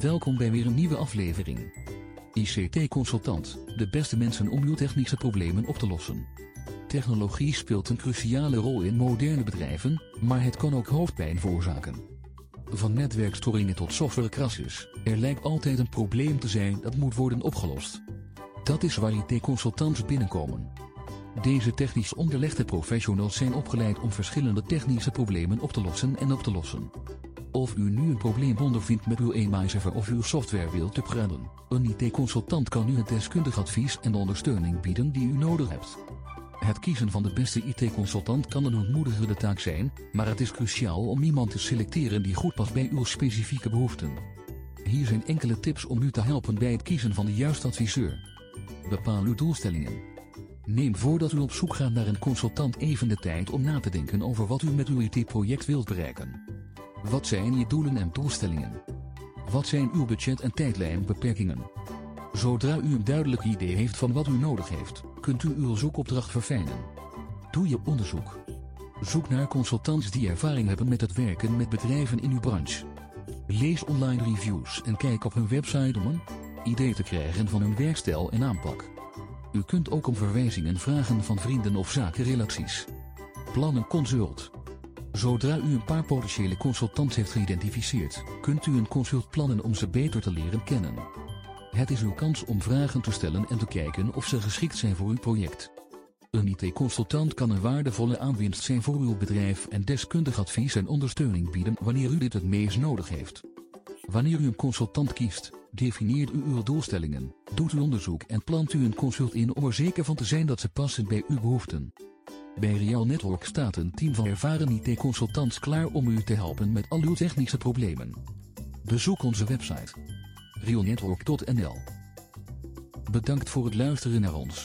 Welkom bij weer een nieuwe aflevering. ICT Consultant, de beste mensen om uw technische problemen op te lossen. Technologie speelt een cruciale rol in moderne bedrijven, maar het kan ook hoofdpijn veroorzaken. Van netwerkstoringen tot softwarecrashes, er lijkt altijd een probleem te zijn dat moet worden opgelost. Dat is waar IT-consultants binnenkomen. Deze technisch onderlegde professionals zijn opgeleid om verschillende technische problemen op te lossen en op te lossen. Of u nu een probleem ondervindt met uw email-server of uw software wilt upgraden, een IT-consultant kan u het deskundig advies en ondersteuning bieden die u nodig hebt. Het kiezen van de beste IT-consultant kan een ontmoedigende taak zijn, maar het is cruciaal om iemand te selecteren die goed past bij uw specifieke behoeften. Hier zijn enkele tips om u te helpen bij het kiezen van de juiste adviseur. Bepaal uw doelstellingen. Neem voordat u op zoek gaat naar een consultant even de tijd om na te denken over wat u met uw IT-project wilt bereiken. Wat zijn je doelen en doelstellingen? Wat zijn uw budget- en tijdlijnbeperkingen? Zodra u een duidelijk idee heeft van wat u nodig heeft, kunt u uw zoekopdracht verfijnen. Doe je onderzoek. Zoek naar consultants die ervaring hebben met het werken met bedrijven in uw branche. Lees online reviews en kijk op hun website om een idee te krijgen van hun werkstijl en aanpak. U kunt ook om verwijzingen vragen van vrienden of zakenrelaties. Plan een consult. Zodra u een paar potentiële consultants heeft geïdentificeerd, kunt u een consult plannen om ze beter te leren kennen. Het is uw kans om vragen te stellen en te kijken of ze geschikt zijn voor uw project. Een IT-consultant kan een waardevolle aanwinst zijn voor uw bedrijf en deskundig advies en ondersteuning bieden wanneer u dit het meest nodig heeft. Wanneer u een consultant kiest, definieert u uw doelstellingen, doet u onderzoek en plant u een consult in om er zeker van te zijn dat ze passen bij uw behoeften. Bij Real Network staat een team van ervaren IT-consultants klaar om u te helpen met al uw technische problemen. Bezoek onze website realnetwork.nl Bedankt voor het luisteren naar ons.